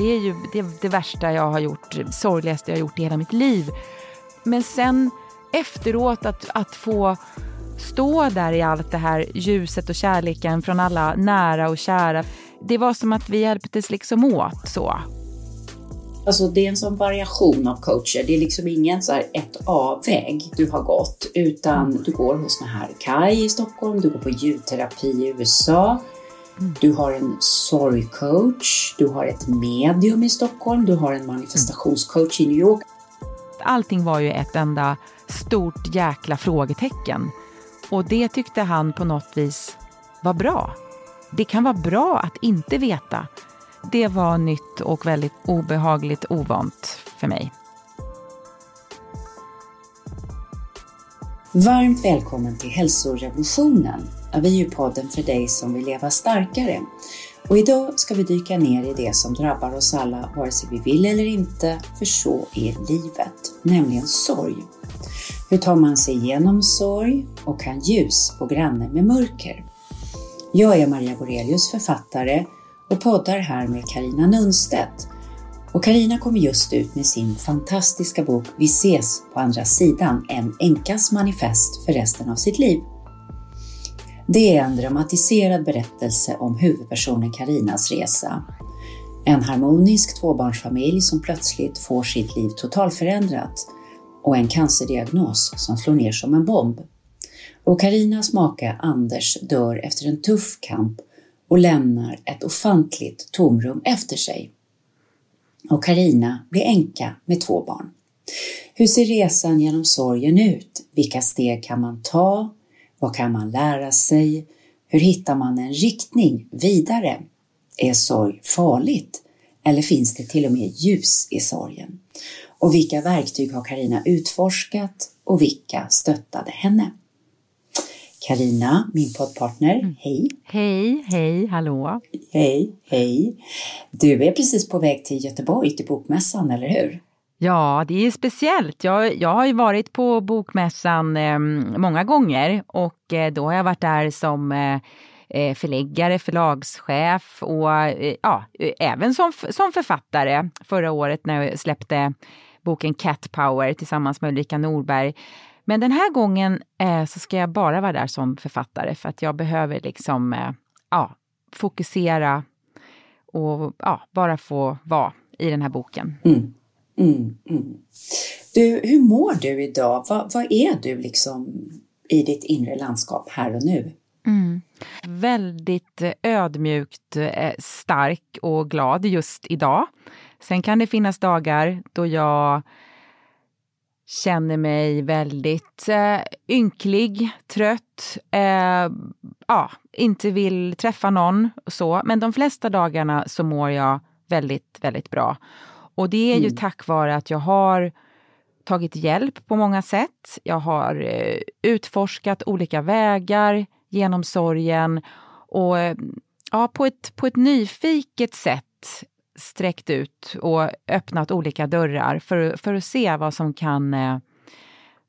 Det är ju det, det värsta jag har gjort, sorgligaste jag har gjort i hela mitt liv. Men sen efteråt att, att få stå där i allt det här ljuset och kärleken från alla nära och kära. Det var som att vi hjälptes liksom åt så. Alltså det är en sån variation av coacher. Det är liksom ingen så här ett A-väg du har gått, utan du går hos den här Kai i Stockholm, du går på ljudterapi i USA, du har en sorgcoach, du har ett medium i Stockholm, du har en manifestationscoach i New York. Allting var ju ett enda stort jäkla frågetecken. Och det tyckte han på något vis var bra. Det kan vara bra att inte veta. Det var nytt och väldigt obehagligt ovant för mig. Varmt välkommen till hälsorevolutionen. Vi är ju podden för dig som vill leva starkare. Och idag ska vi dyka ner i det som drabbar oss alla, vare sig vi vill eller inte, för så är livet, nämligen sorg. Hur tar man sig igenom sorg och kan ljus på granne med mörker? Jag är Maria Borelius, författare och poddar här med Karina Nunstedt. Och Karina kommer just ut med sin fantastiska bok Vi ses på andra sidan, en enkas manifest för resten av sitt liv. Det är en dramatiserad berättelse om huvudpersonen Karinas resa. En harmonisk tvåbarnsfamilj som plötsligt får sitt liv totalförändrat och en cancerdiagnos som slår ner som en bomb. Och Karinas make Anders dör efter en tuff kamp och lämnar ett ofantligt tomrum efter sig. Och Karina blir änka med två barn. Hur ser resan genom sorgen ut? Vilka steg kan man ta? Vad kan man lära sig? Hur hittar man en riktning vidare? Är sorg farligt? Eller finns det till och med ljus i sorgen? Och vilka verktyg har Karina utforskat och vilka stöttade henne? Karina, min poddpartner, mm. hej! Hej, hej, hallå! Hej, hej! Du är precis på väg till Göteborg, till Bokmässan, eller hur? Ja, det är speciellt. Jag, jag har ju varit på Bokmässan eh, många gånger och eh, då har jag varit där som eh, eh, förläggare, förlagschef och eh, ja, även som, som författare förra året när jag släppte boken Cat Power tillsammans med Ulrika Norberg. Men den här gången eh, så ska jag bara vara där som författare för att jag behöver liksom eh, ja, fokusera och ja, bara få vara i den här boken. Mm. Mm, mm. Du, hur mår du idag? Vad, vad är du liksom i ditt inre landskap här och nu? Mm. Väldigt eh, ödmjukt, eh, stark och glad just idag. Sen kan det finnas dagar då jag känner mig väldigt eh, ynklig, trött, eh, ja, inte vill träffa någon och så. Men de flesta dagarna så mår jag väldigt, väldigt bra. Och det är ju mm. tack vare att jag har tagit hjälp på många sätt. Jag har eh, utforskat olika vägar genom sorgen och eh, ja, på, ett, på ett nyfiket sätt sträckt ut och öppnat olika dörrar för, för att se vad som kan eh,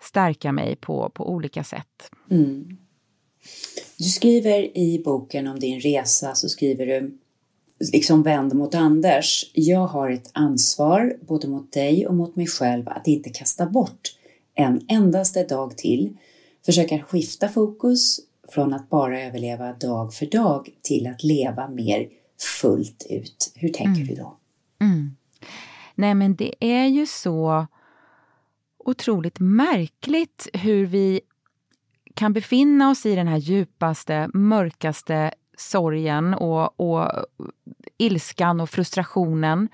stärka mig på, på olika sätt. Mm. Du skriver i boken om din resa, så skriver du liksom vänd mot Anders. Jag har ett ansvar både mot dig och mot mig själv att inte kasta bort en endaste dag till. Försöka skifta fokus från att bara överleva dag för dag till att leva mer fullt ut. Hur tänker mm. du då? Mm. Nej, men det är ju så otroligt märkligt hur vi kan befinna oss i den här djupaste, mörkaste sorgen och, och ilskan och frustrationen.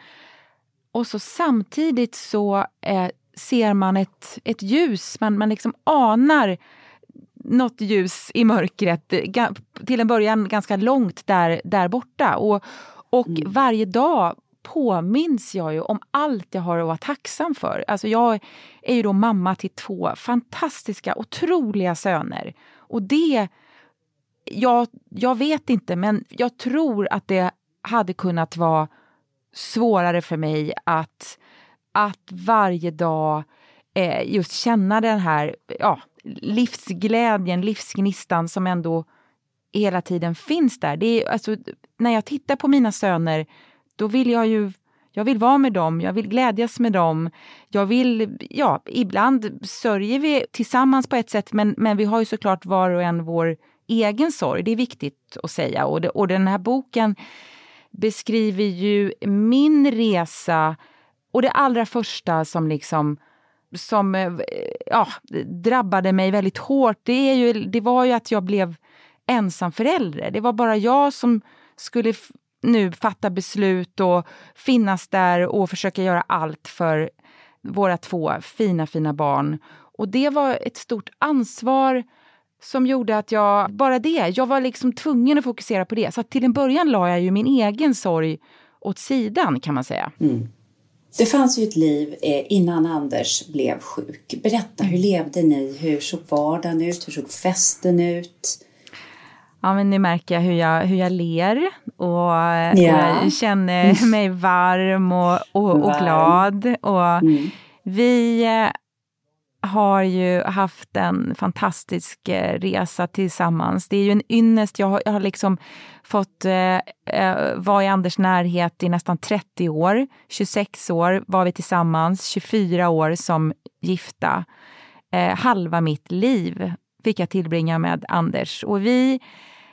Och så samtidigt så eh, ser man ett, ett ljus, man, man liksom anar något ljus i mörkret, till en början ganska långt där, där borta. Och, och mm. varje dag påminns jag ju om allt jag har att vara tacksam för. Alltså jag är ju då mamma till två fantastiska, otroliga söner. Och det... Jag, jag vet inte, men jag tror att det hade kunnat vara svårare för mig att, att varje dag eh, just känna den här ja, livsglädjen, livsgnistan som ändå hela tiden finns där. Det är, alltså, när jag tittar på mina söner, då vill jag ju jag vill vara med dem, jag vill glädjas med dem. Jag vill, ja, ibland sörjer vi tillsammans på ett sätt men, men vi har ju såklart var och en vår egen sorg. Det är viktigt att säga. Och, det, och den här boken beskriver ju min resa och det allra första som liksom som eh, ja, drabbade mig väldigt hårt, det, är ju, det var ju att jag blev ensam förälder. Det var bara jag som skulle nu fatta beslut och finnas där och försöka göra allt för våra två fina, fina barn. Och det var ett stort ansvar som gjorde att jag, bara det, jag var liksom tvungen att fokusera på det. Så till en början la jag ju min egen sorg åt sidan kan man säga. Mm. Det fanns ju ett liv eh, innan Anders blev sjuk. Berätta, hur levde ni? Hur såg vardagen ut? Hur såg festen ut? Ja, men nu märker jag hur jag, hur jag ler och, yeah. och känner mig varm och, och, och glad. Och mm. Vi eh, har ju haft en fantastisk eh, resa tillsammans. Det är ju en ynnest. Jag har, jag har liksom fått eh, eh vara i Anders närhet i nästan 30 år. 26 år var vi tillsammans, 24 år som gifta. Eh, halva mitt liv fick jag tillbringa med Anders. Och vi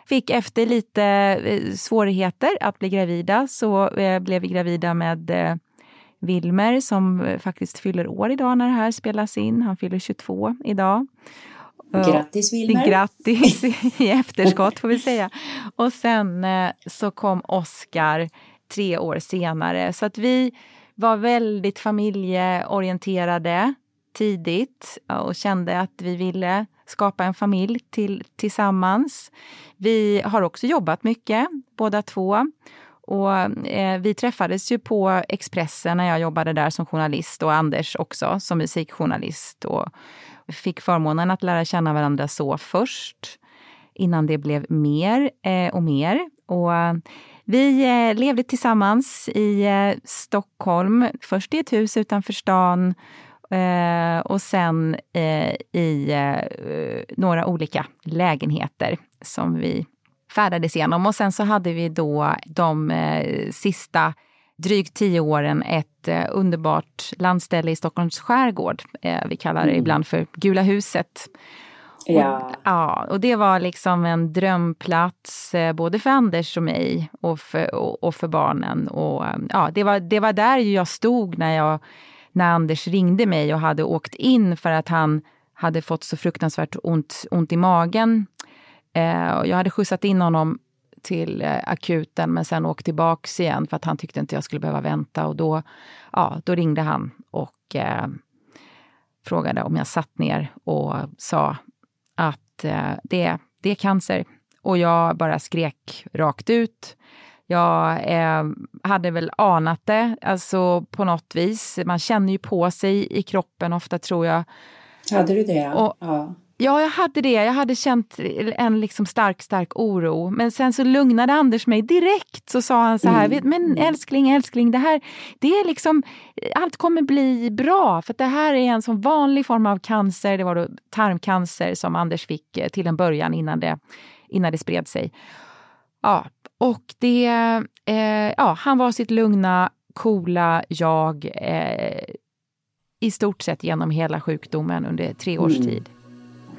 fick efter lite eh, svårigheter att bli gravida så eh, blev vi gravida med eh, Wilmer som faktiskt fyller år idag när det här spelas in. Han fyller 22 idag. Grattis Wilmer! Grattis i efterskott får vi säga. Och sen så kom Oscar tre år senare. Så att vi var väldigt familjeorienterade tidigt och kände att vi ville skapa en familj till, tillsammans. Vi har också jobbat mycket, båda två. Och, eh, vi träffades ju på Expressen när jag jobbade där som journalist och Anders också som musikjournalist. Och fick förmånen att lära känna varandra så först innan det blev mer eh, och mer. Och, eh, vi eh, levde tillsammans i eh, Stockholm, först i ett hus utanför stan Eh, och sen eh, i eh, några olika lägenheter som vi färdades igenom. Och sen så hade vi då de eh, sista drygt tio åren ett eh, underbart landställe i Stockholms skärgård. Eh, vi kallar det mm. ibland för Gula huset. Ja. Och, ja, och det var liksom en drömplats både för Anders och mig och för, och, och för barnen. Och, ja, det, var, det var där jag stod när jag när Anders ringde mig och hade åkt in för att han hade fått så fruktansvärt ont, ont i magen. Eh, jag hade skjutsat in honom till eh, akuten men sen åkt tillbaks igen för att han tyckte inte jag skulle behöva vänta. Och då, ja, då ringde han och eh, frågade om jag satt ner och sa att eh, det, det är cancer. Och jag bara skrek rakt ut. Jag eh, hade väl anat det, alltså på något vis. Man känner ju på sig i kroppen ofta tror jag. Hade du det? Och, ja. Ja, jag hade det. Jag hade känt en liksom stark, stark oro. Men sen så lugnade Anders mig direkt. Så sa han så här, mm. men älskling, älskling, det här, det är liksom, allt kommer bli bra. För det här är en sån vanlig form av cancer. Det var då tarmcancer som Anders fick eh, till en början innan det, innan det spred sig. Ja, och det, eh, ja, han var sitt lugna, coola jag eh, i stort sett genom hela sjukdomen under tre års mm. tid. Mm.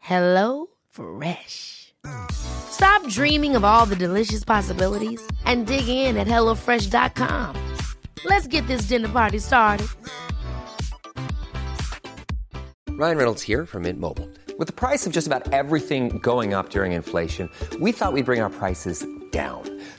Hello Fresh. Stop dreaming of all the delicious possibilities and dig in at HelloFresh.com. Let's get this dinner party started. Ryan Reynolds here from Mint Mobile. With the price of just about everything going up during inflation, we thought we'd bring our prices down.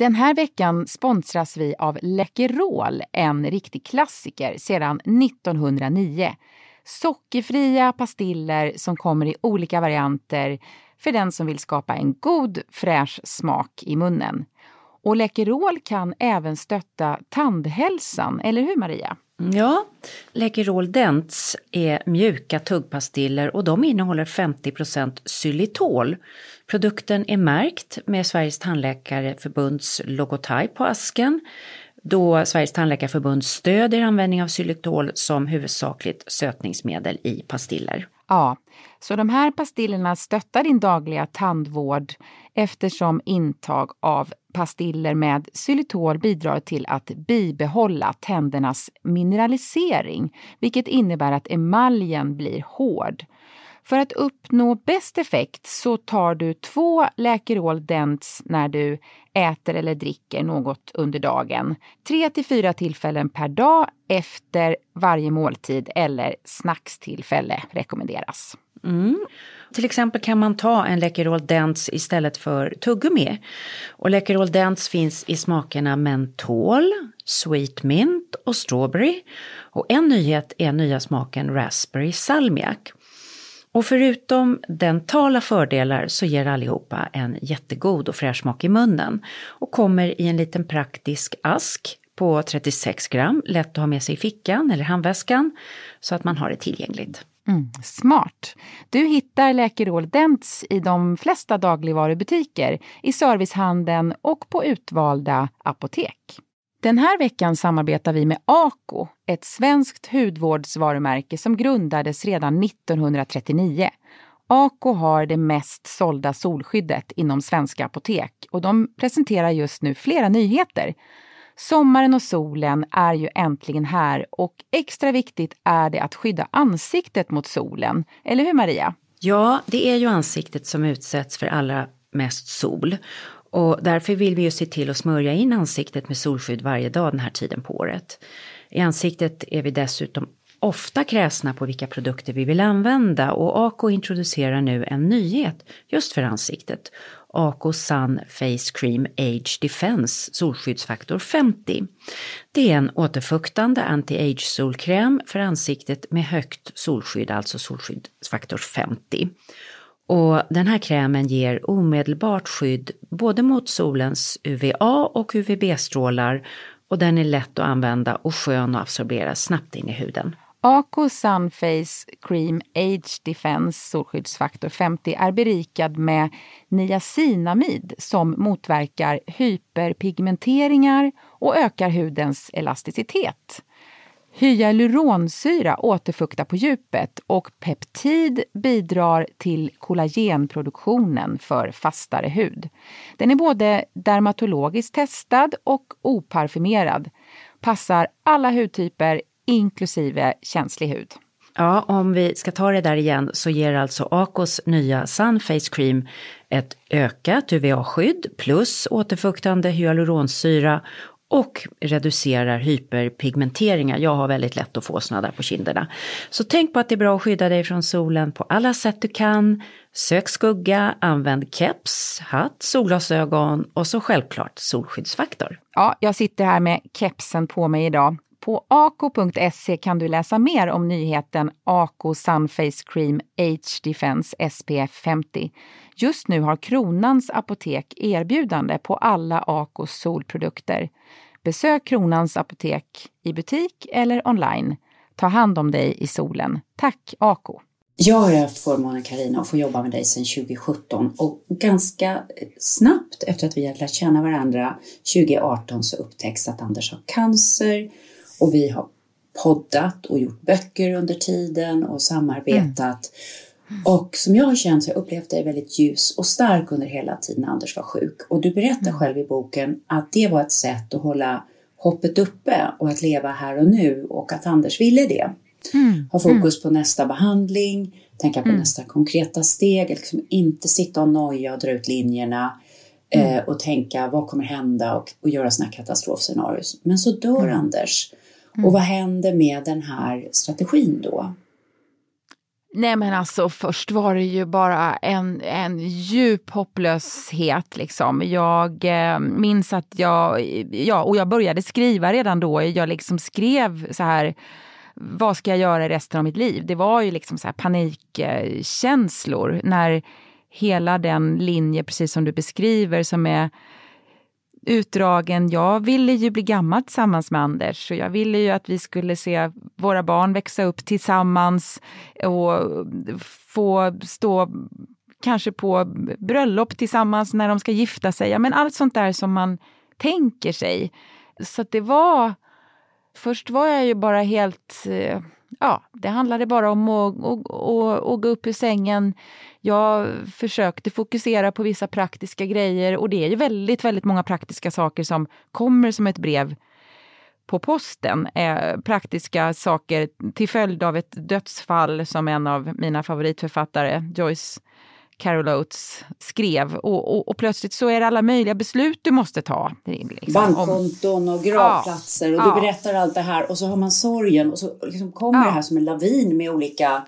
Den här veckan sponsras vi av Läkerol, en riktig klassiker sedan 1909. Sockerfria pastiller som kommer i olika varianter för den som vill skapa en god fräsch smak i munnen. Och Läkerol kan även stötta tandhälsan, eller hur Maria? Ja, Läkerol Dents är mjuka tuggpastiller och de innehåller 50% xylitol. Produkten är märkt med Sveriges tandläkarförbunds logotyp på asken då Sveriges tandläkarförbund stödjer användning av xylitol som huvudsakligt sötningsmedel i pastiller. Ja, så de här pastillerna stöttar din dagliga tandvård eftersom intag av pastiller med xylitol bidrar till att bibehålla tändernas mineralisering, vilket innebär att emaljen blir hård. För att uppnå bäst effekt så tar du två Läkerol Dents när du äter eller dricker något under dagen. Tre till fyra tillfällen per dag efter varje måltid eller snackstillfälle rekommenderas. Mm. Till exempel kan man ta en Läkerol Dents istället för tuggummi. Och Läkerol Dents finns i smakerna mentol, sweet mint och strawberry. Och en nyhet är nya smaken raspberry salmiak. Och förutom dentala fördelar så ger allihopa en jättegod och fräsch smak i munnen och kommer i en liten praktisk ask på 36 gram, lätt att ha med sig i fickan eller handväskan så att man har det tillgängligt. Mm, smart! Du hittar Läkerol Dents i de flesta dagligvarubutiker, i servicehandeln och på utvalda apotek. Den här veckan samarbetar vi med Ako, ett svenskt hudvårdsvarumärke som grundades redan 1939. Ako har det mest sålda solskyddet inom svenska apotek och de presenterar just nu flera nyheter. Sommaren och solen är ju äntligen här och extra viktigt är det att skydda ansiktet mot solen. Eller hur Maria? Ja, det är ju ansiktet som utsätts för allra mest sol. Och därför vill vi ju se till att smörja in ansiktet med solskydd varje dag den här tiden på året. I ansiktet är vi dessutom ofta kräsna på vilka produkter vi vill använda och Ako introducerar nu en nyhet just för ansiktet. Ako Sun Face Cream Age Defense solskyddsfaktor 50. Det är en återfuktande anti-age solkräm för ansiktet med högt solskydd, alltså solskyddsfaktor 50. Och den här krämen ger omedelbart skydd både mot solens UVA och UVB-strålar och den är lätt att använda och skön att absorbera snabbt in i huden. Ako Sunface Cream Age Defense solskyddsfaktor 50 är berikad med niacinamid som motverkar hyperpigmenteringar och ökar hudens elasticitet. Hyaluronsyra återfuktar på djupet och peptid bidrar till kollagenproduktionen för fastare hud. Den är både dermatologiskt testad och oparfumerad. Passar alla hudtyper inklusive känslig hud. Ja, om vi ska ta det där igen så ger alltså Acos nya Sunface Cream ett ökat UVA-skydd plus återfuktande hyaluronsyra och reducerar hyperpigmenteringar. Jag har väldigt lätt att få såna där på kinderna. Så tänk på att det är bra att skydda dig från solen på alla sätt du kan. Sök skugga, använd keps, hatt, solglasögon och så självklart solskyddsfaktor. Ja, jag sitter här med kepsen på mig idag. På ako.se kan du läsa mer om nyheten Ako Sunface Cream H Defense SPF 50. Just nu har Kronans apotek erbjudande på alla Akos solprodukter. Besök Kronans apotek i butik eller online. Ta hand om dig i solen. Tack Ako! Jag har haft förmånen Karina att få jobba med dig sedan 2017 och ganska snabbt efter att vi hade lärt känna varandra 2018 så upptäcks att Anders har cancer och vi har poddat och gjort böcker under tiden och samarbetat. Mm. Och som jag har känt så har jag upplevt dig väldigt ljus och stark under hela tiden Anders var sjuk. Och du berättar mm. själv i boken att det var ett sätt att hålla hoppet uppe och att leva här och nu och att Anders ville det. Mm. Ha fokus på nästa behandling, tänka på mm. nästa konkreta steg, liksom inte sitta och noja och dra ut linjerna mm. eh, och tänka vad kommer hända och, och göra sådana katastrofscenarier. Men så dör mm. Anders. Mm. Och vad händer med den här strategin då? Nej men alltså först var det ju bara en, en djup hopplöshet liksom. Jag eh, minns att jag, ja och jag började skriva redan då. Jag liksom skrev så här vad ska jag göra resten av mitt liv? Det var ju liksom så här panikkänslor när hela den linje, precis som du beskriver, som är utdragen. Jag ville ju bli gammal tillsammans med Anders och jag ville ju att vi skulle se våra barn växa upp tillsammans och få stå kanske på bröllop tillsammans när de ska gifta sig. Ja, men allt sånt där som man tänker sig. Så det var Först var jag ju bara helt... Eh, Ja, det handlade bara om att, att, att, att gå upp ur sängen. Jag försökte fokusera på vissa praktiska grejer och det är ju väldigt, väldigt många praktiska saker som kommer som ett brev på posten. Eh, praktiska saker till följd av ett dödsfall som en av mina favoritförfattare, Joyce Carol Oates skrev. Och, och, och, plötsligt så är det alla möjliga beslut du måste ta. Liksom, Bankkonton och gravplatser ja, och du ja. berättar allt det här och så har man sorgen och så liksom kommer ja. det här som en lavin med olika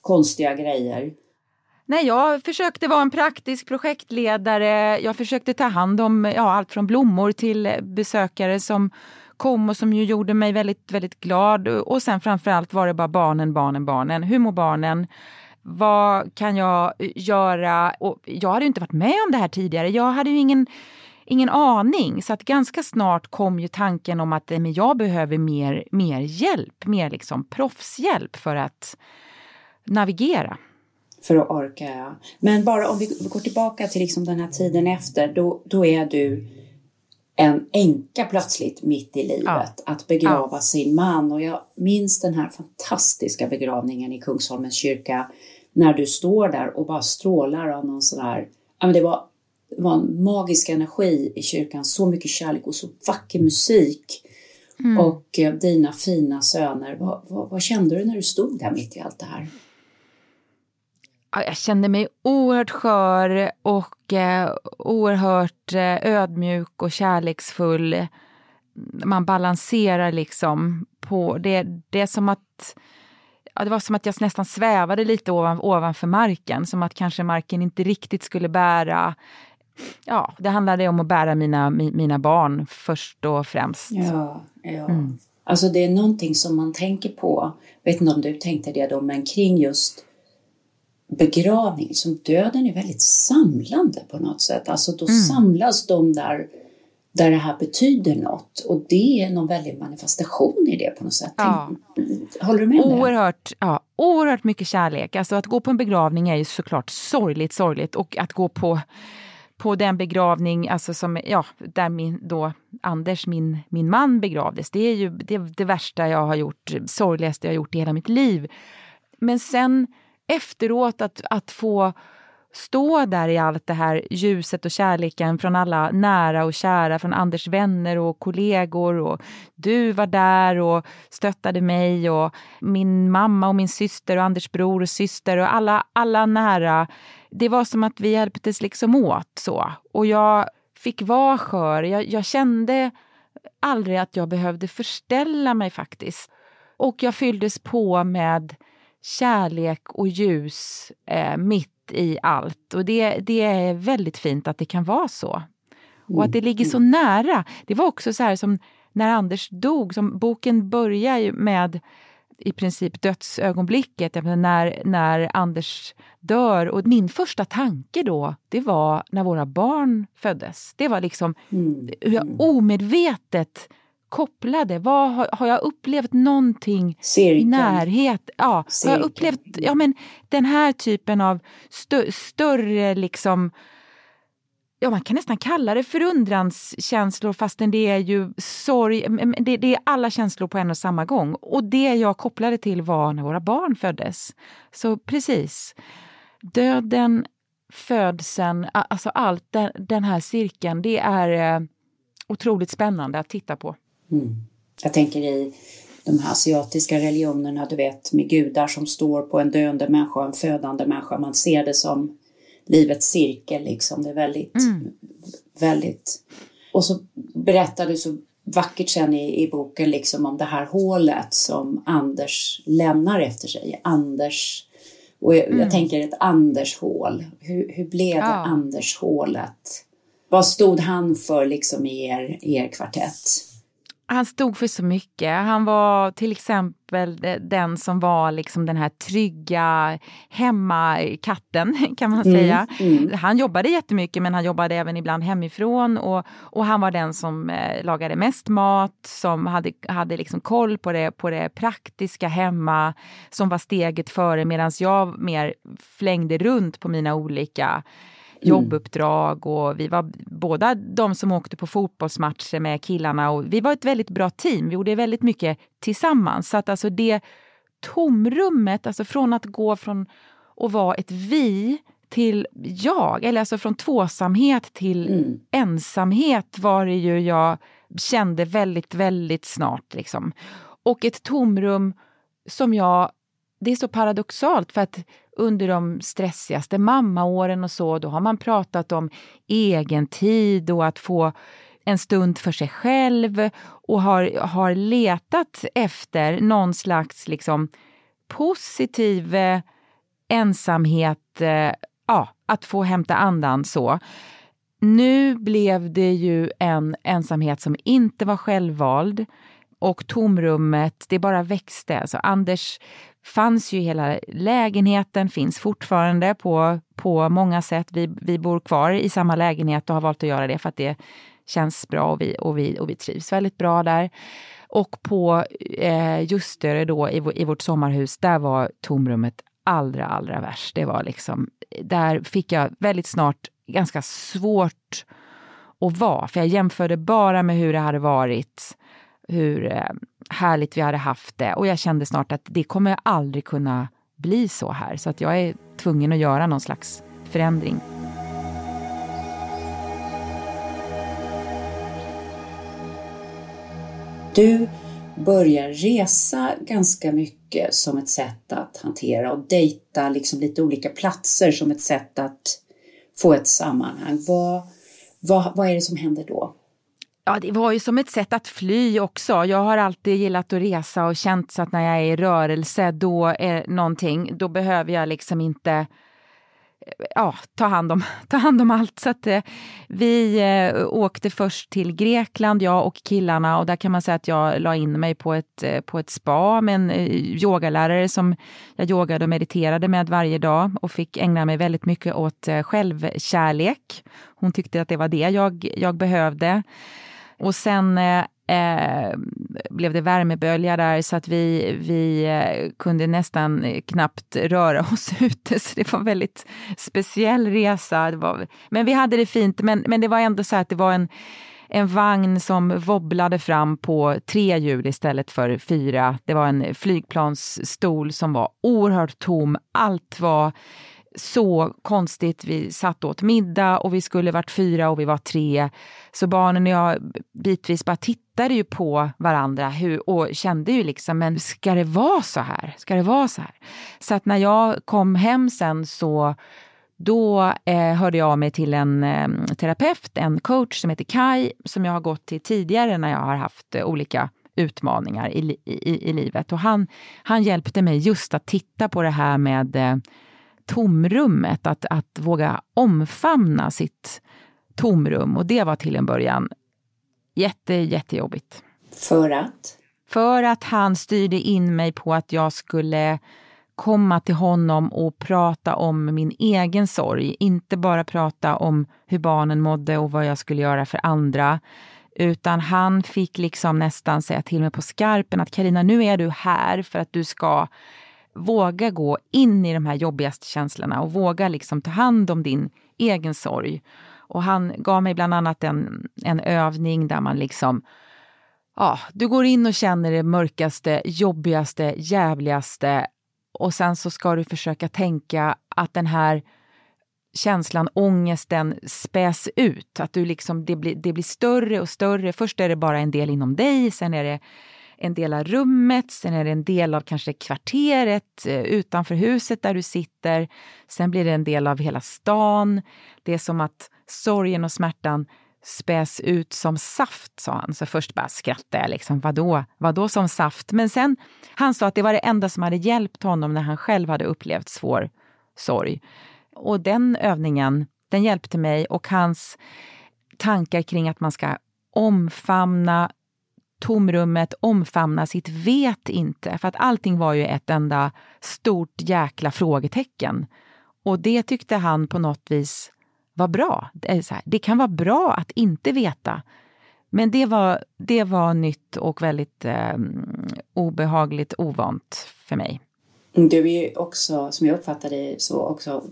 konstiga grejer. Nej, jag försökte vara en praktisk projektledare. Jag försökte ta hand om ja, allt från blommor till besökare som kom och som ju gjorde mig väldigt, väldigt glad. Och sen framförallt var det bara barnen, barnen, barnen. Hur mår barnen? Vad kan jag göra? Och jag hade inte varit med om det här tidigare. Jag hade ju ingen, ingen aning. Så att ganska snart kom ju tanken om att men jag behöver mer, mer hjälp, mer liksom proffshjälp för att navigera. För att orka, ja. Men bara om vi går tillbaka till liksom den här tiden efter, då, då är du en änka plötsligt mitt i livet. Ja. Att begrava ja. sin man. Och jag minns den här fantastiska begravningen i Kungsholmens kyrka när du står där och bara strålar av någon sån här, ja men det var, det var en magisk energi i kyrkan, så mycket kärlek och så vacker musik. Mm. Och eh, dina fina söner, vad, vad, vad, kände du när du stod där mitt i allt det här? Jag kände mig oerhört skör och eh, oerhört eh, ödmjuk och kärleksfull. Man balanserar liksom på det. Det är som att ja, det var som att jag nästan svävade lite ovan, ovanför marken, som att kanske marken inte riktigt skulle bära Ja, det handlade om att bära mina, mina barn först och främst. Ja, ja. Mm. Alltså det är någonting som man tänker på, vet inte om du tänkte det då, men kring just begravning, som döden är väldigt samlande på något sätt. Alltså då mm. samlas de där där det här betyder något. Och det är någon väldig manifestation i det på något sätt. Ja. Håller du med om oerhört? Ja, oerhört mycket kärlek. Alltså att gå på en begravning är ju såklart sorgligt, sorgligt. Och att gå på, på den begravning, alltså som, ja, där min, då Anders, min, min man, begravdes. Det är ju det, det värsta jag har gjort, sorgligaste jag har gjort i hela mitt liv. Men sen efteråt att, att få stå där i allt det här ljuset och kärleken från alla nära och kära, från Anders vänner och kollegor och du var där och stöttade mig och min mamma och min syster och Anders bror och syster och alla, alla nära. Det var som att vi hjälptes liksom åt så. Och jag fick vara skör. Jag, jag kände aldrig att jag behövde förställa mig faktiskt. Och jag fylldes på med kärlek och ljus eh, mitt i allt. Och det, det är väldigt fint att det kan vara så. Och att det ligger så nära. Det var också så här som när Anders dog, som boken börjar ju med i princip dödsögonblicket, när, när Anders dör. Och min första tanke då, det var när våra barn föddes. Det var liksom mm. hur jag mm. omedvetet kopplade. Vad, har, har jag upplevt någonting Cirkeln. i närhet? Ja, har jag upplevt ja, men den här typen av stö, större liksom ja, man kan nästan kalla det förundranskänslor fastän det är ju sorg. Det, det, är alla känslor på en och samma gång. Och det jag kopplade till var när våra barn föddes. Så precis. Döden, födseln, alltså allt den, den här cirkeln, det är eh, otroligt spännande att titta på. Mm. Jag tänker i de här asiatiska religionerna, du vet, med gudar som står på en döende människa och en födande människa. Man ser det som livets cirkel liksom. Det är väldigt, mm. väldigt... Och så berättar du så vackert sen i, i boken liksom om det här hålet som Anders lämnar efter sig. Anders... Och jag, mm. jag tänker ett Anders-hål. Hur, hur blev ja. det Anders-hålet? Vad stod han för liksom i er, er kvartett? Han stod för så mycket. Han var till exempel den som var liksom den här trygga hemmakatten kan man mm, säga. Mm. Han jobbade jättemycket men han jobbade även ibland hemifrån och, och han var den som eh, lagade mest mat, som hade, hade liksom koll på det, på det praktiska hemma, som var steget före medan jag mer flängde runt på mina olika. Jobbuppdrag och vi var båda de som åkte på fotbollsmatcher med killarna och vi var ett väldigt bra team. Vi gjorde väldigt mycket tillsammans. Så att alltså det tomrummet, alltså från att gå från att vara ett vi till jag, eller alltså från tvåsamhet till mm. ensamhet var det ju jag kände väldigt, väldigt snart. Liksom. Och ett tomrum som jag det är så paradoxalt för att under de stressigaste mammaåren och så, då har man pratat om egen tid och att få en stund för sig själv och har, har letat efter någon slags liksom positiv eh, ensamhet, eh, ja, att få hämta andan så. Nu blev det ju en ensamhet som inte var självvald och tomrummet, det bara växte. Alltså Anders fanns ju hela lägenheten, finns fortfarande på, på många sätt. Vi, vi bor kvar i samma lägenhet och har valt att göra det för att det känns bra och vi, och vi, och vi trivs väldigt bra där. Och på eh, Ljusterö då i, i vårt sommarhus, där var tomrummet allra, allra värst. Det var liksom, där fick jag väldigt snart ganska svårt att vara, för jag jämförde bara med hur det hade varit hur eh, härligt vi hade haft det. Och jag kände snart att det kommer aldrig kunna bli så här. Så att jag är tvungen att göra någon slags förändring. Du börjar resa ganska mycket som ett sätt att hantera och dejta liksom lite olika platser som ett sätt att få ett sammanhang. Vad, vad, vad är det som händer då? Ja, det var ju som ett sätt att fly också. Jag har alltid gillat att resa och känt så att när jag är i rörelse, då är någonting, då behöver jag liksom inte eh, ja, ta, hand om, ta hand om allt. Så att, eh, vi eh, åkte först till Grekland, jag och killarna, och där kan man säga att jag la in mig på ett, eh, på ett spa med en eh, yogalärare som jag yogade och mediterade med varje dag och fick ägna mig väldigt mycket åt eh, självkärlek. Hon tyckte att det var det jag, jag behövde. Och sen eh, eh, blev det värmebölja där så att vi, vi eh, kunde nästan knappt röra oss ute. Så det var en väldigt speciell resa. Var, men vi hade det fint, men, men det var ändå så att det var en en vagn som wobblade fram på tre hjul istället för fyra. Det var en flygplansstol som var oerhört tom. Allt var så konstigt. Vi satt åt middag och vi skulle varit fyra och vi var tre. Så barnen och jag bitvis bara tittade ju på varandra hur, och kände ju liksom, men ska det vara så här? Ska det vara så här? Så att när jag kom hem sen så då eh, hörde jag av mig till en eh, terapeut, en coach som heter Kai, som jag har gått till tidigare när jag har haft eh, olika utmaningar i, i, i livet. Och han, han hjälpte mig just att titta på det här med eh, tomrummet, att, att våga omfamna sitt tomrum. Och det var till en början jätte, jättejobbigt. För att? För att han styrde in mig på att jag skulle komma till honom och prata om min egen sorg. Inte bara prata om hur barnen mådde och vad jag skulle göra för andra. Utan han fick liksom nästan säga till mig på skarpen att Karina, nu är du här för att du ska våga gå in i de här jobbigaste känslorna och våga liksom ta hand om din egen sorg. Och han gav mig bland annat en, en övning där man liksom Ja, du går in och känner det mörkaste, jobbigaste, jävligaste och sen så ska du försöka tänka att den här känslan, ångesten späs ut. Att du liksom, det, blir, det blir större och större. Först är det bara en del inom dig, sen är det en del av rummet, sen är det en del av kanske kvarteret eh, utanför huset där du sitter. Sen blir det en del av hela stan. Det är som att sorgen och smärtan späs ut som saft, sa han. Så först bara skrattade jag. Liksom, vadå, vadå som saft? Men sen, han sa att det var det enda som hade hjälpt honom när han själv hade upplevt svår sorg. Och den övningen, den hjälpte mig och hans tankar kring att man ska omfamna tomrummet, omfamna sitt vet inte. För att allting var ju ett enda stort jäkla frågetecken. Och det tyckte han på något vis var bra. Det, här, det kan vara bra att inte veta. Men det var, det var nytt och väldigt eh, obehagligt ovant för mig. Du är ju också, som jag uppfattar det, så också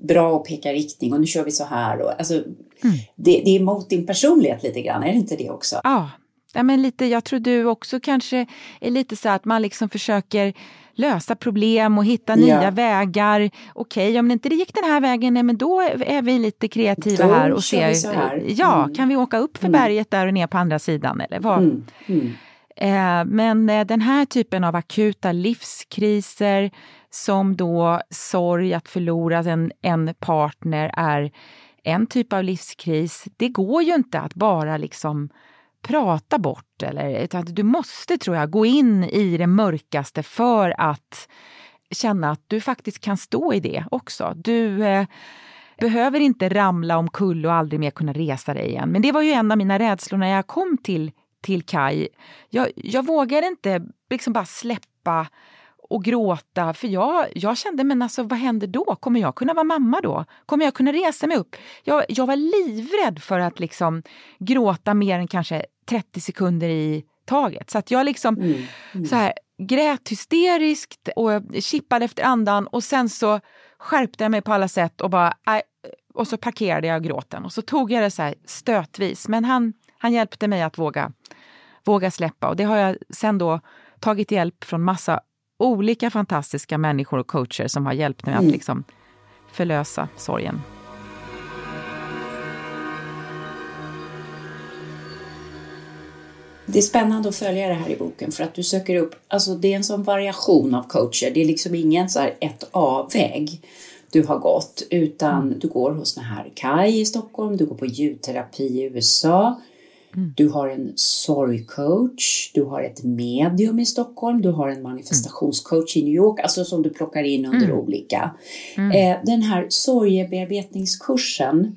bra att peka riktning och nu kör vi så här. Och, alltså, mm. det, det är mot din personlighet lite grann, är det inte det också? Ja, ja men lite, jag tror du också kanske är lite så att man liksom försöker lösa problem och hitta nya vägar. Okej, okay, om det inte gick den här vägen, nej, men då är vi lite kreativa då här och ser, här. ja, mm. kan vi åka upp för mm. berget där och ner på andra sidan eller vad? Mm. mm. Eh, men eh, den här typen av akuta livskriser som då sorg att förlora en, en partner är en typ av livskris. Det går ju inte att bara liksom prata bort. Eller, utan du måste, tror jag, gå in i det mörkaste för att känna att du faktiskt kan stå i det också. Du eh, behöver inte ramla omkull och aldrig mer kunna resa dig igen. Men det var ju en av mina rädslor när jag kom till, till Kai. Jag, jag vågade inte liksom bara släppa och gråta. För jag, jag kände, men alltså vad händer då? Kommer jag kunna vara mamma då? Kommer jag kunna resa mig upp? Jag, jag var livrädd för att liksom gråta mer än kanske 30 sekunder i taget. Så att jag liksom mm, mm. så här, grät hysteriskt och kippade efter andan och sen så skärpte jag mig på alla sätt och bara och så parkerade jag gråten och så tog jag det så här stötvis. Men han, han hjälpte mig att våga, våga släppa och det har jag sen då tagit hjälp från massa olika fantastiska människor och coacher som har hjälpt mig mm. att liksom förlösa sorgen. Det är spännande att följa det här i boken för att du söker upp, alltså det är en sån variation av coacher. Det är liksom ingen så här ett A-väg du har gått utan mm. du går hos den här Kai i Stockholm, du går på ljudterapi i USA, mm. du har en sorgcoach, du har ett medium i Stockholm, du har en manifestationscoach i New York, alltså som du plockar in under mm. olika. Mm. Eh, den här sorgebearbetningskursen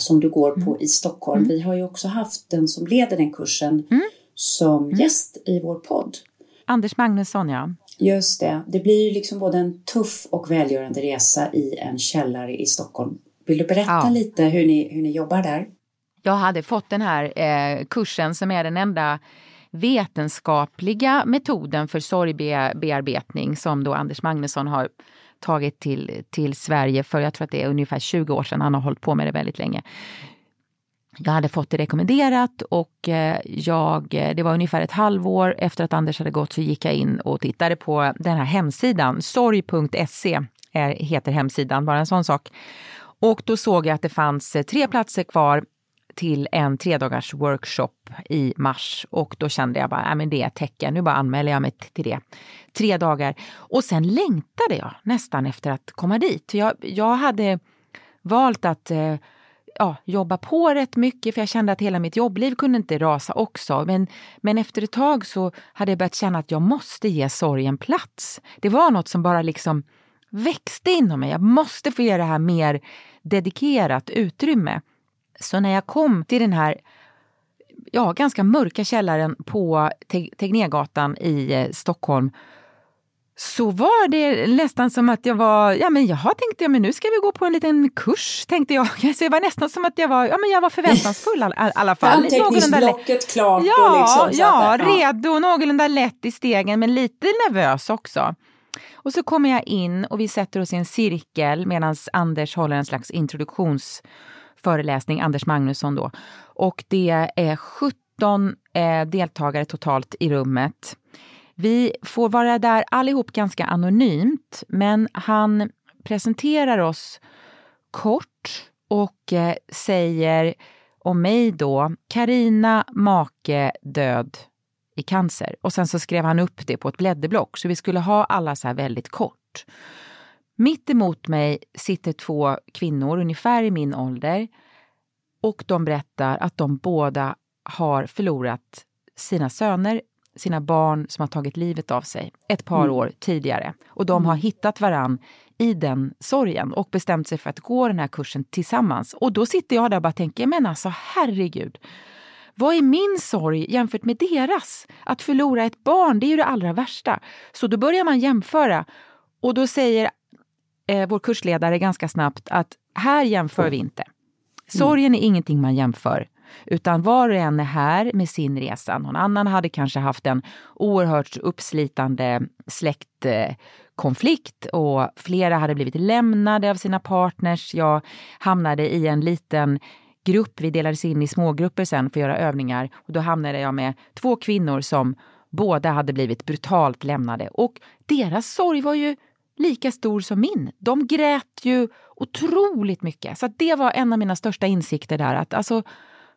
som du går på mm. i Stockholm. Mm. Vi har ju också haft den som leder den kursen mm. som mm. gäst i vår podd. Anders Magnusson, ja. Just det. Det blir ju liksom både en tuff och välgörande resa i en källare i Stockholm. Vill du berätta ja. lite hur ni, hur ni jobbar där? Jag hade fått den här eh, kursen som är den enda vetenskapliga metoden för sorgbearbetning som då Anders Magnusson har tagit till, till Sverige för jag tror att det är ungefär 20 år sedan. Han har hållit på med det väldigt länge. Jag hade fått det rekommenderat och eh, jag, eh, det var ungefär ett halvår efter att Anders hade gått så gick jag in och tittade på den här hemsidan. Sorg.se heter hemsidan, bara en sån sak. Och då såg jag att det fanns eh, tre platser kvar till en tredagars workshop i mars och då kände jag bara, att men det är ett tecken, nu bara anmäler jag mig till det. Tre dagar. Och sen längtade jag nästan efter att komma dit. Jag, jag hade valt att eh, ja, jobba på rätt mycket för jag kände att hela mitt jobbliv kunde inte rasa också. Men, men efter ett tag så hade jag börjat känna att jag måste ge sorgen plats. Det var något som bara liksom växte inom mig. Jag måste få ge det här mer dedikerat utrymme. Så när jag kom till den här ja, ganska mörka källaren på Tegnérgatan i eh, Stockholm så var det nästan som att jag var, ja men jaha tänkte jag, men nu ska vi gå på en liten kurs tänkte jag. Så det var nästan som att jag var, ja men jag var förväntansfull i alla fall. Anteckningsblocket klart ja, och liksom. Ja, att, ja, redo, någorlunda lätt i stegen men lite nervös också. Och så kommer jag in och vi sätter oss i en cirkel medan Anders håller en slags introduktions föreläsning, Anders Magnusson då. Och det är 17 eh, deltagare totalt i rummet. Vi får vara där allihop ganska anonymt, men han presenterar oss kort och eh, säger om mig då, Karina make död i cancer. Och sen så skrev han upp det på ett blädderblock, så vi skulle ha alla så här väldigt kort. Mitt emot mig sitter två kvinnor, ungefär i min ålder. Och de berättar att de båda har förlorat sina söner, sina barn som har tagit livet av sig ett par mm. år tidigare. Och de har hittat varann i den sorgen och bestämt sig för att gå den här kursen tillsammans. Och då sitter jag där och bara tänker, men alltså herregud. Vad är min sorg jämfört med deras? Att förlora ett barn, det är ju det allra värsta. Så då börjar man jämföra. Och då säger eh, vår kursledare ganska snabbt att här jämför vi inte. Sorgen är ingenting man jämför. Utan var och en är här med sin resa. Någon annan hade kanske haft en oerhört uppslitande släktkonflikt och flera hade blivit lämnade av sina partners. Jag hamnade i en liten grupp, vi delades in i smågrupper sen för att göra övningar. Och då hamnade jag med två kvinnor som båda hade blivit brutalt lämnade. Och deras sorg var ju lika stor som min. De grät ju otroligt mycket. Så det var en av mina största insikter där. Att alltså,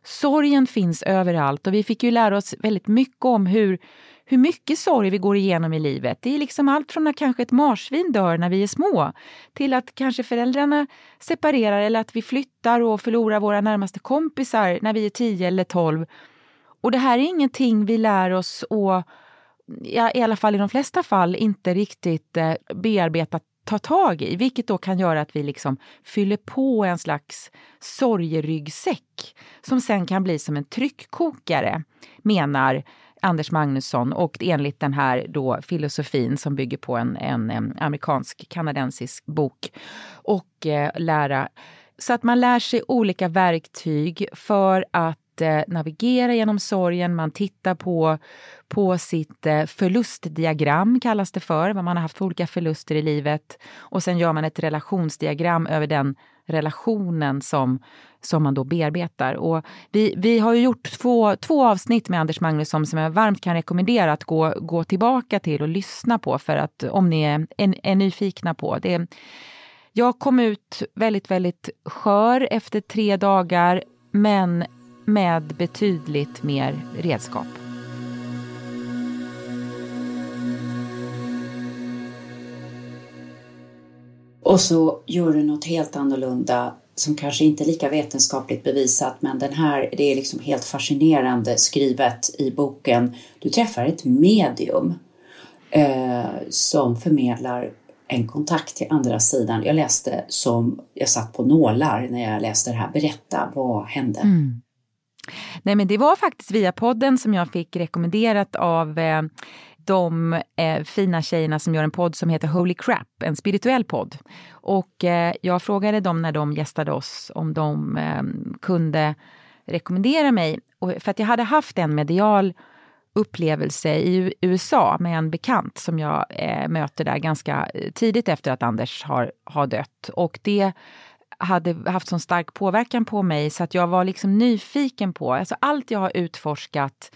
sorgen finns överallt och vi fick ju lära oss väldigt mycket om hur, hur mycket sorg vi går igenom i livet. Det är liksom allt från att kanske ett marsvin dör när vi är små till att kanske föräldrarna separerar eller att vi flyttar och förlorar våra närmaste kompisar när vi är 10 eller 12. Och det här är ingenting vi lär oss att ja, i alla fall i de flesta fall inte riktigt eh, bearbetat ta tag i, vilket då kan göra att vi liksom fyller på en slags sorgeryggsäck som sen kan bli som en tryckkokare, menar Anders Magnusson och enligt den här då filosofin som bygger på en, en, en amerikansk-kanadensisk bok och eh, lära. Så att man lär sig olika verktyg för att eh, navigera genom sorgen, man tittar på, på sitt eh, förlustdiagram, kallas det för, vad man har haft för olika förluster i livet. Och sen gör man ett relationsdiagram över den relationen som, som man då bearbetar. Och vi, vi har gjort två, två avsnitt med Anders Magnusson som jag varmt kan rekommendera att gå, gå tillbaka till och lyssna på för att om ni är, är, är nyfikna på. Det, jag kom ut väldigt, väldigt skör efter tre dagar men med betydligt mer redskap. Och så gör du något helt annorlunda som kanske inte är lika vetenskapligt bevisat men den här, det är liksom helt fascinerande skrivet i boken. Du träffar ett medium eh, som förmedlar en kontakt till andra sidan. Jag läste som, jag satt på nålar när jag läste det här. Berätta, vad hände? Mm. Nej men det var faktiskt via podden som jag fick rekommenderat av eh, de eh, fina tjejerna som gör en podd som heter Holy Crap, en spirituell podd. Och eh, jag frågade dem när de gästade oss om de eh, kunde rekommendera mig. Och, för att jag hade haft en medial upplevelse i USA med en bekant som jag eh, möter där ganska eh, tidigt efter att Anders har, har dött. Och det hade haft sån stark påverkan på mig så att jag var liksom nyfiken på, alltså allt jag har utforskat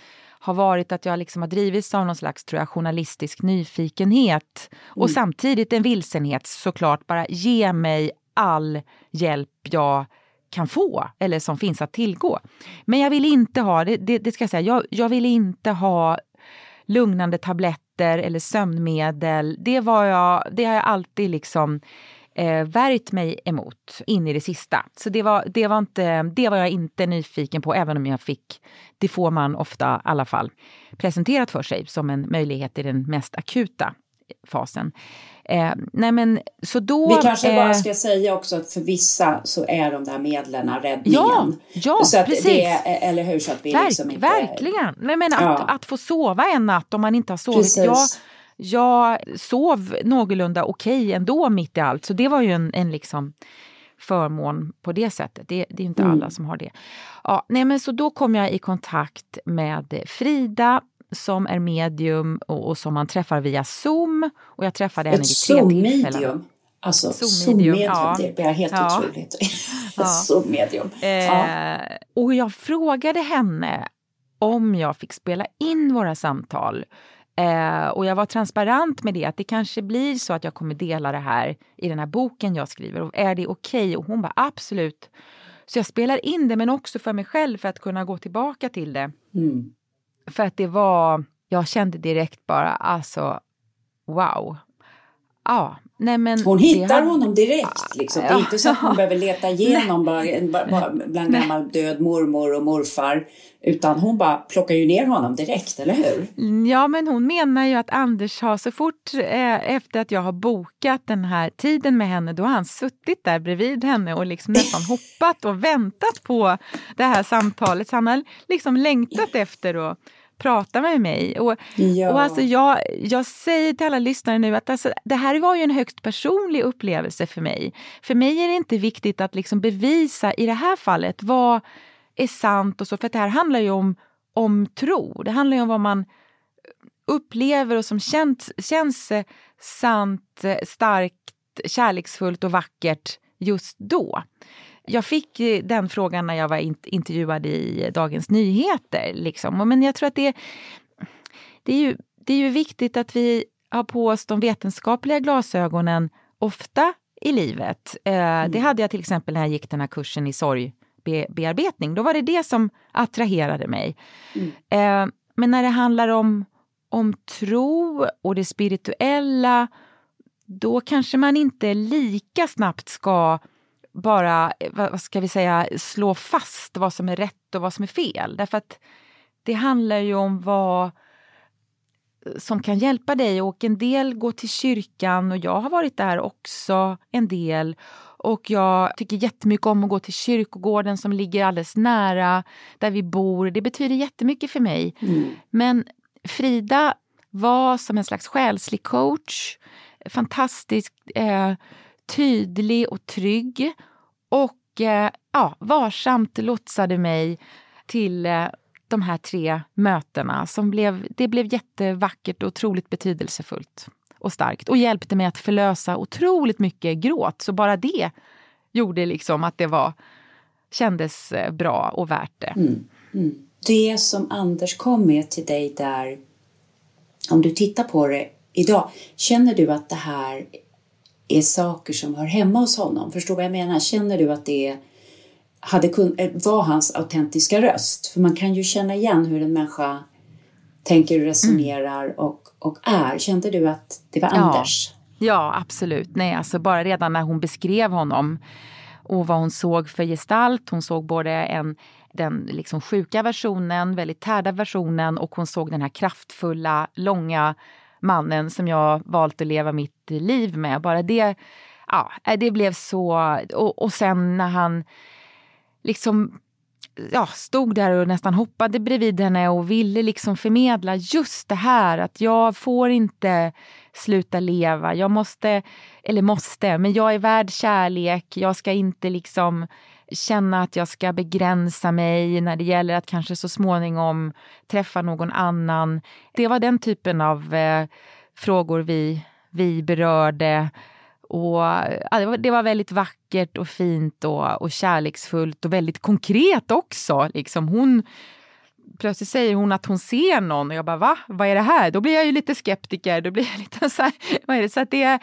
har varit att jag liksom har drivits av någon slags tror jag, journalistisk nyfikenhet och mm. samtidigt en vilsenhet såklart. Bara ge mig all hjälp jag kan få eller som finns att tillgå. Men jag vill inte ha, det, det, det ska jag säga, jag, jag vill inte ha lugnande tabletter eller sömnmedel. Det, var jag, det har jag alltid liksom eh, värjt mig emot in i det sista. Så det var, det, var inte, det var jag inte nyfiken på, även om jag fick, det får man ofta i alla fall, presenterat för sig som en möjlighet i den mest akuta fasen. Eh, nej men, så då, Vi kanske eh, bara ska säga också att för vissa så är de där medlen räddningen. Ja, ja så att precis. Det, eller hur? Så att vi Verk, liksom inte... Verkligen. Men, men ja. att, att få sova en natt om man inte har sovit. Precis. Jag, jag sov någorlunda okej okay ändå mitt i allt, så det var ju en, en liksom förmån på det sättet. Det, det är inte mm. alla som har det. Ja, nej men så då kom jag i kontakt med Frida som är medium och, och som man träffar via Zoom. Och jag träffade henne vid tre tillfällen. Alltså Zoom-medium, ja. det är helt Ja. otroligt. Ja. Zoom-medium. Ja. Eh, och jag frågade henne om jag fick spela in våra samtal. Eh, och jag var transparent med det, att det kanske blir så att jag kommer dela det här i den här boken jag skriver. Och är det okej? Och hon bara absolut. Så jag spelar in det, men också för mig själv för att kunna gå tillbaka till det. Mm. För att det var, jag kände direkt bara, alltså wow. Ja, nej men. Hon hittar hade- honom direkt. Liksom. Det är inte så att hon behöver leta igenom bara, bara, bland gammal död mormor och morfar. Utan hon bara plockar ju ner honom direkt, eller hur? Ja, men hon menar ju att Anders har så fort eh, efter att jag har bokat den här tiden med henne, då har han suttit där bredvid henne och liksom nästan hoppat och väntat på det här samtalet. Så han har liksom längtat efter att prata med mig. Och, Ja. och alltså jag, jag säger till alla lyssnare nu att alltså, det här var ju en högst personlig upplevelse för mig. För mig är det inte viktigt att liksom bevisa i det här fallet vad är sant och så, för det här handlar ju om, om tro. Det handlar ju om vad man upplever och som känns, känns sant, starkt, kärleksfullt och vackert just då. Jag fick den frågan när jag var in- intervjuad i Dagens Nyheter. Liksom. Men jag tror att det, det, är ju, det är ju viktigt att vi har på oss de vetenskapliga glasögonen ofta i livet. Eh, Det hade jag till exempel när jag gick den här kursen i sorgbearbetning. Då var det det som attraherade mig. Eh, men när det handlar om, om tro och det spirituella då kanske man inte lika snabbt ska bara, eh, vad ska vi säga, slå fast vad som är rätt och vad som är fel. Därför att det handlar ju om vad som kan hjälpa dig och en del går till kyrkan och jag har varit där också en del. Och jag tycker jättemycket om att gå till kyrkogården som ligger alldeles nära där vi bor. Det betyder jättemycket för mig. Men Frida var som en slags själslig coach. Fantastiskt eh, tydlig och trygg. Och eh, ja, varsamt lotsade mig till eh, de här tre mötena. Som blev, det blev jättevackert och otroligt betydelsefullt och starkt. Och hjälpte mig att förlösa otroligt mycket gråt. Så bara det gjorde liksom att det var, kändes eh, bra och värt det. Mm, mm. Det som Anders kom med till dig där, om du tittar på det idag, känner du att det här är saker som hör hemma hos honom? Förstår vad jag menar? Känner du att det hade kun, eh, var hans autentiska röst? För man kan ju känna igen hur en människa tänker och resonerar och, och är. Kände du att det var Ja. Anders? Ja, absolut. Nej, alltså bara redan när hon beskrev honom och vad hon såg för gestalt. Hon såg både en, den liksom sjuka versionen, väldigt tärda versionen och hon såg den här kraftfulla, långa mannen som jag valt att leva mitt liv med. Bara det, ja, eh, det blev så... Och, och sen när han liksom ja, stod där och nästan hoppade bredvid henne och ville liksom förmedla just det här att jag får inte sluta leva. Jag måste, eller måste, men jag är värd kärlek. Jag ska inte liksom känna att jag ska begränsa mig när det gäller att kanske så småningom träffa någon annan. Det var den typen av eh, frågor vi, vi berörde. Och, ja, det, var, det var väldigt vackert och fint och, och kärleksfullt och väldigt konkret också. Liksom hon, plötsligt säger hon att hon ser någon och jag bara va? Vad är det här? Då blir jag ju lite skeptiker. Då blir jag lite så här, vad är det? Så att det,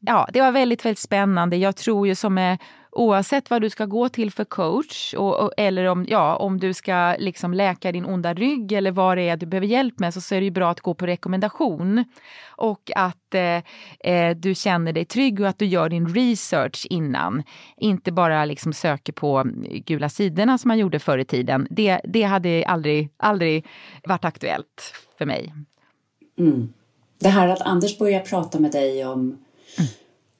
ja, det var väldigt, väldigt spännande. Jag tror ju som är oavsett vad du ska gå till för coach och, och, eller om, ja, om du ska liksom läka din onda rygg eller vad det är du behöver hjälp med så, så är det ju bra att gå på rekommendation. Och att eh, eh, du känner dig trygg och att du gör din research innan. Inte bara liksom söker på gula sidorna som man gjorde förr i tiden. Det, det hade aldrig, aldrig varit aktuellt för mig. Mm. Det här att Anders börjar prata med dig om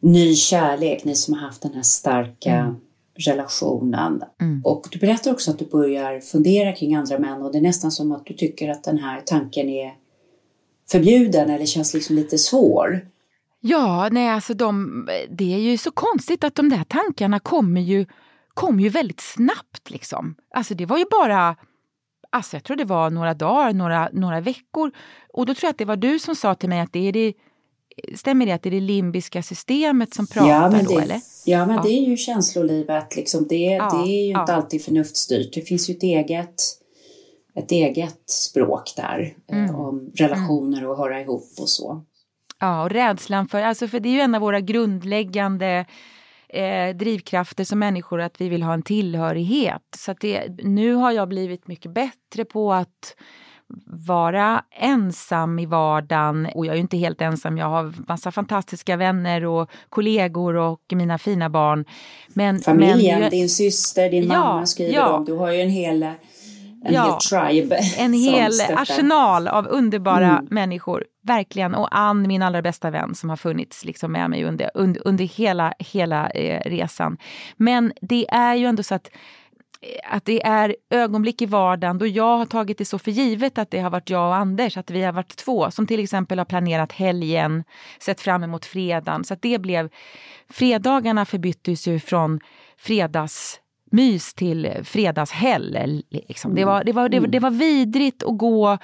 ny kärlek, ni som har haft den här starka relationen. Och du berättar också att du börjar fundera kring andra män och det är nästan som att du tycker att den här tanken är förbjuden eller känns liksom lite svår. Ja, nej alltså de, det är ju så konstigt att de där tankarna kommer ju, kom ju väldigt snabbt liksom. Alltså det var ju bara, alltså jag tror det var några dagar, några, några veckor. Och då tror jag att det var du som sa till mig att det är det, stämmer det att det är det limbiska systemet som pratar ja, men då det, eller? Ja, men ja. det är ju känslolivet, liksom, det, ja, det är ju inte alltid förnuftsstyrt. Det finns ju ett eget, ett eget språk där mm. eh, om relationer och höra ihop och så. Ja, och rädslan för, alltså för det är ju en av våra grundläggande eh, drivkrafter som människor att vi vill ha en tillhörighet. Så det, nu har jag blivit mycket bättre på att vara ensam i vardagen och jag är ju inte helt ensam. Jag har massa fantastiska vänner och kollegor och mina fina barn. Men, Familjen, men, din syster, din ja, mamma skriver ja. om. Du har ju en hel, en ja, hel tribe. En hel arsenal av underbara mm. människor. Verkligen. Och Ann, min allra bästa vän som har funnits liksom med mig under, under, under hela, hela eh, resan. Men det är ju ändå så att att det är ögonblick i vardagen då jag har tagit det så för givet att det har varit jag och Anders, att vi har varit två som till exempel har planerat helgen, sett fram emot fredagen. Så att det blev, fredagarna förbyttes ju från fredagsmys till fredagshäll. Liksom. Det, var, det, var, det, var, det var vidrigt att gå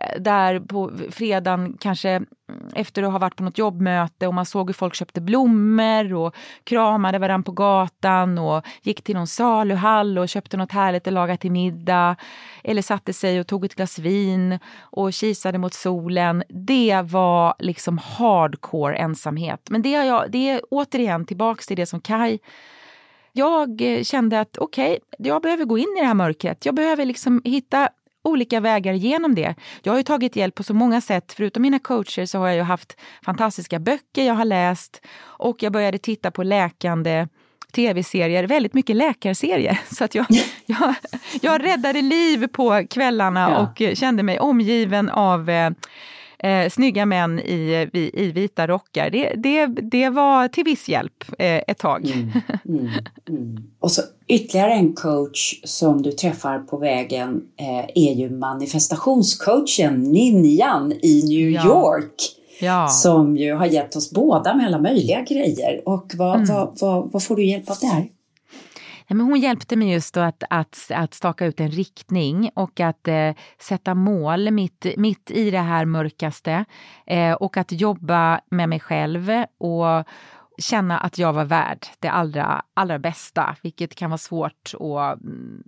Eh, där på fredagen, kanske mm, efter att ha varit på något jobbmöte och man såg hur folk köpte blommor och kramade varandra på gatan och gick till någon saluhall och köpte något härligt att laga till middag. Eller satte sig och tog ett glas vin och kisade mot solen. Det var liksom hardcore ensamhet. Men det, har jag, det är återigen tillbaks till det som Kai jag eh, kände att okej, okay, jag behöver gå in i det här mörkret. Jag behöver liksom hitta olika vägar genom det. Jag har ju tagit hjälp på så många sätt. Förutom mina coacher så har jag ju haft fantastiska böcker jag har läst och jag började titta på läkande tv-serier, väldigt mycket läkarserier. Så att jag, jag, jag räddade liv på kvällarna ja. och kände mig omgiven av eh, eh, snygga män i, i, i, vita rockar. Det, det, det var till viss hjälp eh, ett tag. Mm, mm, mm. Och så ytterligare en coach som du träffar på vägen eh, är ju manifestationscoachen Ninjan i New ja. York. Ja. Som ju har hjälpt oss båda med alla möjliga grejer. Och vad, mm. vad, vad, vad får du hjälp av där? Men hon hjälpte mig just då att, att, att staka ut en riktning och att eh, sätta mål mitt, mitt i det här mörkaste. Eh, och att jobba med mig själv och känna att jag var värd det allra, allra bästa, vilket kan vara svårt att mm,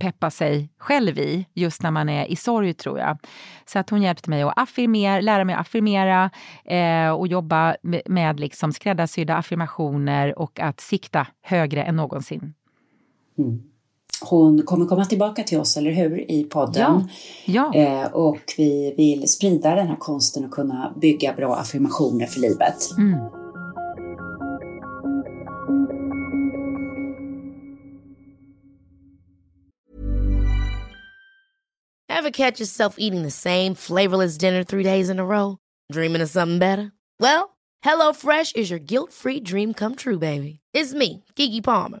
peppa sig själv i just när man är i sorg tror jag. Så att hon hjälpte mig att affirmera, lära mig att affirmera eh, och jobba med, med liksom skräddarsydda affirmationer och att sikta högre än någonsin. Mm. Hon kommer komma tillbaka till oss, eller hur, i podden. Ja. ja. Eh, och vi vill sprida den här konsten och kunna bygga bra affirmationer för livet. Mm. Have catch yourself eating the same flavorless dinner three days in a row? Dreaming of something better? Well, hello fresh is your guilt free dream come true baby. It's me, Gigi Palmer.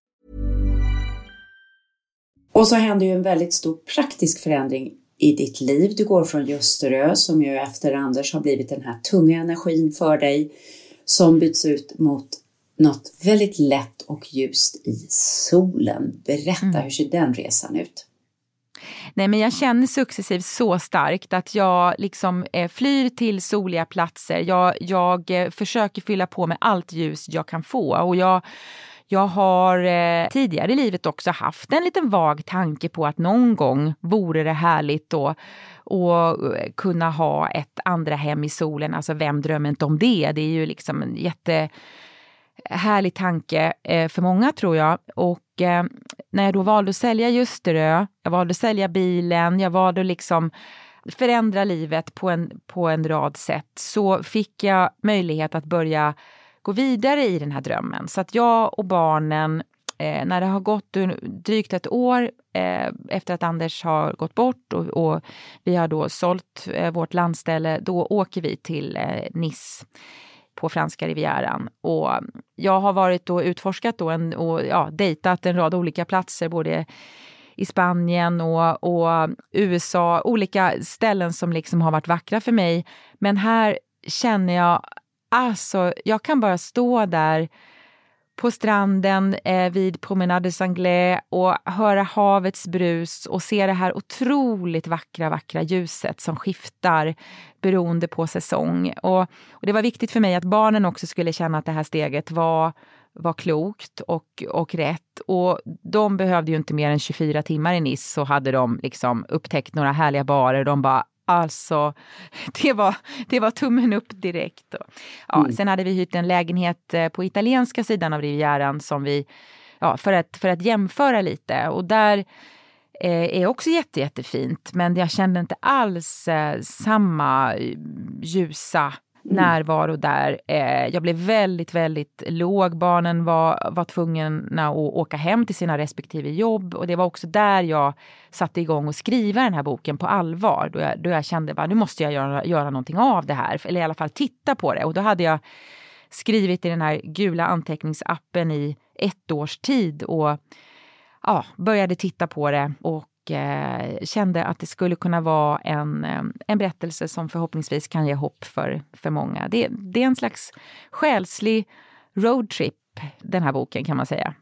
Och så händer ju en väldigt stor praktisk förändring i ditt liv. Du går från Ljusterö som ju efter Anders har blivit den här tunga energin för dig som byts ut mot något väldigt lätt och ljust i solen. Berätta, mm. hur ser den resan ut? Nej men jag känner successivt så starkt att jag liksom eh, flyr till soliga platser. Jag, jag eh, försöker fylla på med allt ljus jag kan få och jag jag har eh, tidigare i livet också haft en liten vag tanke på att någon gång vore det härligt då att eh, kunna ha ett andra hem i solen. Alltså vem drömmer inte om det? Det är ju liksom en jättehärlig eh, tanke eh, för många tror jag. Och eh, när jag då valde att sälja Ljusterö, jag valde att sälja bilen, jag valde att liksom förändra livet på en, på en rad sätt, så fick jag möjlighet att börja gå vidare i den här drömmen. Så att jag och barnen, eh, när det har gått drygt ett år eh, efter att Anders har gått bort och, och vi har då sålt eh, vårt landställe, då åker vi till eh, Nice på franska rivieran. Och jag har varit och utforskat då en, och ja, dejtat en rad olika platser, både i Spanien och, och USA, olika ställen som liksom har varit vackra för mig. Men här känner jag Alltså, jag kan bara stå där på stranden eh, vid Promenade des Anglais och höra havets brus och se det här otroligt vackra, vackra ljuset som skiftar beroende på säsong. Och, och, det var viktigt för mig att barnen också skulle känna att det här steget var, var klokt och, och rätt. Och de behövde ju inte mer än 24 timmar i Nice så hade de liksom upptäckt några härliga barer. och De bara Alltså, det var, det var tummen upp direkt. Ja, mm. Sen hade vi hyrt en lägenhet eh, på italienska sidan av Rivieran som vi, ja, för, att, för att jämföra lite. Och där eh, är också jätte, jättefint, men jag kände inte alls eh, samma ljusa Mm. Mm. närvaro där. Eh, jag blev väldigt, väldigt låg. Barnen var, var tvungna att åka hem till sina respektive jobb och det var också där jag satte igång att skriva den här boken på allvar. Då jag, då jag kände att nu måste jag göra, göra någonting av det här, eller i alla fall titta på det. Och då hade jag skrivit i den här gula anteckningsappen i ett års tid och ja, började titta på det och eh, kände att det skulle kunna vara en, eh, en berättelse som förhoppningsvis kan ge hopp för, för många. Det, det är en slags själslig roadtrip, den här boken kan man säga.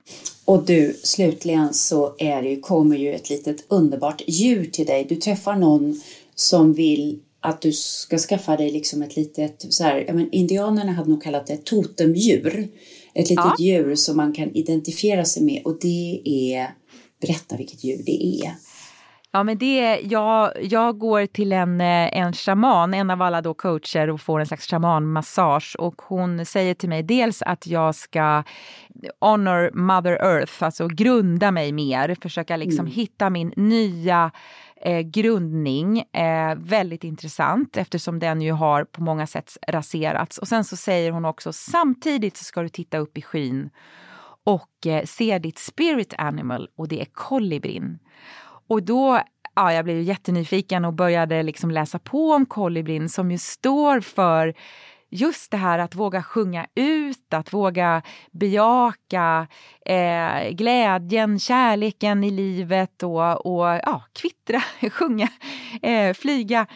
Och du, slutligen så är det, kommer ju ett litet underbart djur till dig. Du träffar någon som vill att du ska skaffa dig liksom ett litet, så här, men indianerna hade nog kallat det totemdjur. Ett litet ja. djur som man kan identifiera sig med och det är, berätta vilket djur det är. Ja, men det, jag, jag går till en, eh, en shaman, en av alla då coacher och får en slags shamanmassage och hon säger till mig dels att jag ska honor mother earth, alltså grunda mig mer, försöka liksom mm. hitta min nya eh, grundning. Eh, väldigt intressant eftersom den ju har på många sätt raserats. Och sen så säger hon också samtidigt så ska du titta upp i skyn och eh, se ditt spirit animal och det är kolibrin. Och då ja, jag blev jättenyfiken och började liksom läsa på om kolibrin som ju står för just det här att våga sjunga ut, att våga bejaka eh, glädjen, kärleken i livet och, och ja, kvittra, sjunga, eh, flyga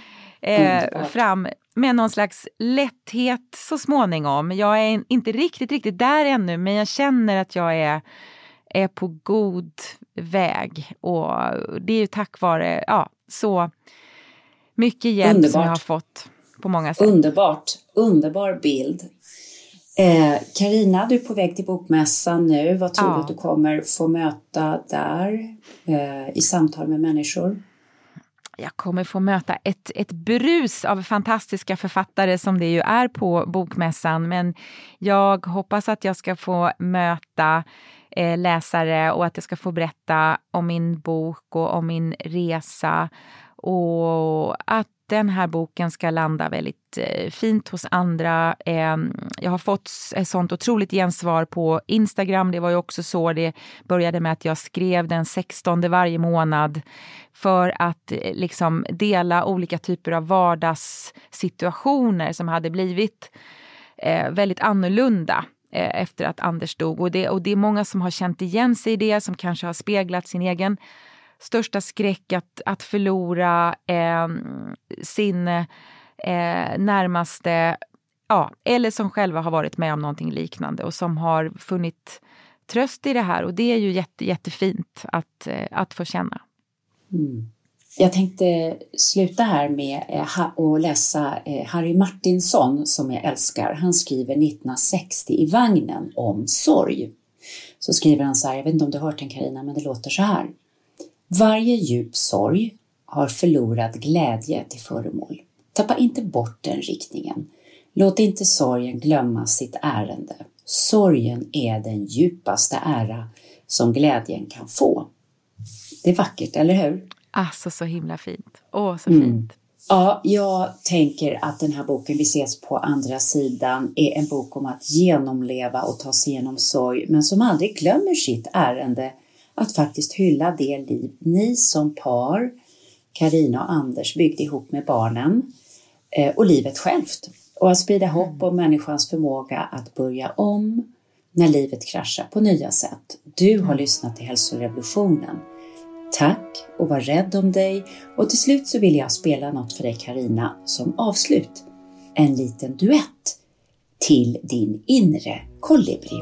eh, fram med någon slags lätthet så småningom. Jag är inte riktigt, riktigt där ännu, men jag känner att jag är är på god väg. Och det är ju tack vare ja, så mycket hjälp Underbart. som jag har fått på många sätt. Underbart, underbar bild. Karina, eh, du är på väg till Bokmässan nu. Vad tror ja. du att du kommer få möta där eh, i samtal med människor? jag kommer få möta ett, ett brus av fantastiska författare som det ju är på Bokmässan. Men jag hoppas att jag ska få möta eh, läsare och att jag ska få berätta om min bok och om min resa. Och att den här boken ska landa väldigt eh, fint hos andra. Eh, jag har fått ett sånt otroligt gensvar på Instagram. Det var ju också så det började med att jag skrev den 16 varje månad för att eh, liksom dela olika typer av vardagssituationer som hade blivit eh, väldigt annorlunda eh, efter att Anders dog. Och det, och det är många som har känt igen sig i det, som kanske har speglat sin egen största skräck att, att förlora eh, sin eh, närmaste, ja, eller som själva har varit med om någonting liknande och som har funnit tröst i det här. Och det är ju jätte, jättefint att, eh, att få känna. Mm. Jag tänkte sluta här med eh, att läsa eh, Harry Martinsson som jag älskar. Han skriver 1960 i vagnen om sorg. Så skriver han så här, jag vet inte om du har hört den Karina, men det låter så här. Varje djup sorg har förlorat glädje till föremål. Tappa inte bort den riktningen. Låt inte sorgen glömma sitt ärende. Sorgen är den djupaste ära som glädjen kan få. Det är vackert, eller hur? Alltså så himla fint. Åh, så mm. fint. Ja, jag tänker att den här boken, Vi ses på andra sidan, är en bok om att genomleva och ta sig igenom sorg, men som aldrig glömmer sitt ärende att faktiskt hylla det liv ni som par, Karina och Anders, byggde ihop med barnen eh, och livet självt. Och att sprida hopp om människans förmåga att börja om när livet kraschar på nya sätt. Du har lyssnat till Hälsorevolutionen. Tack och var rädd om dig och till slut så vill jag spela något för dig Karina som avslut. En liten duett till din inre kolibri.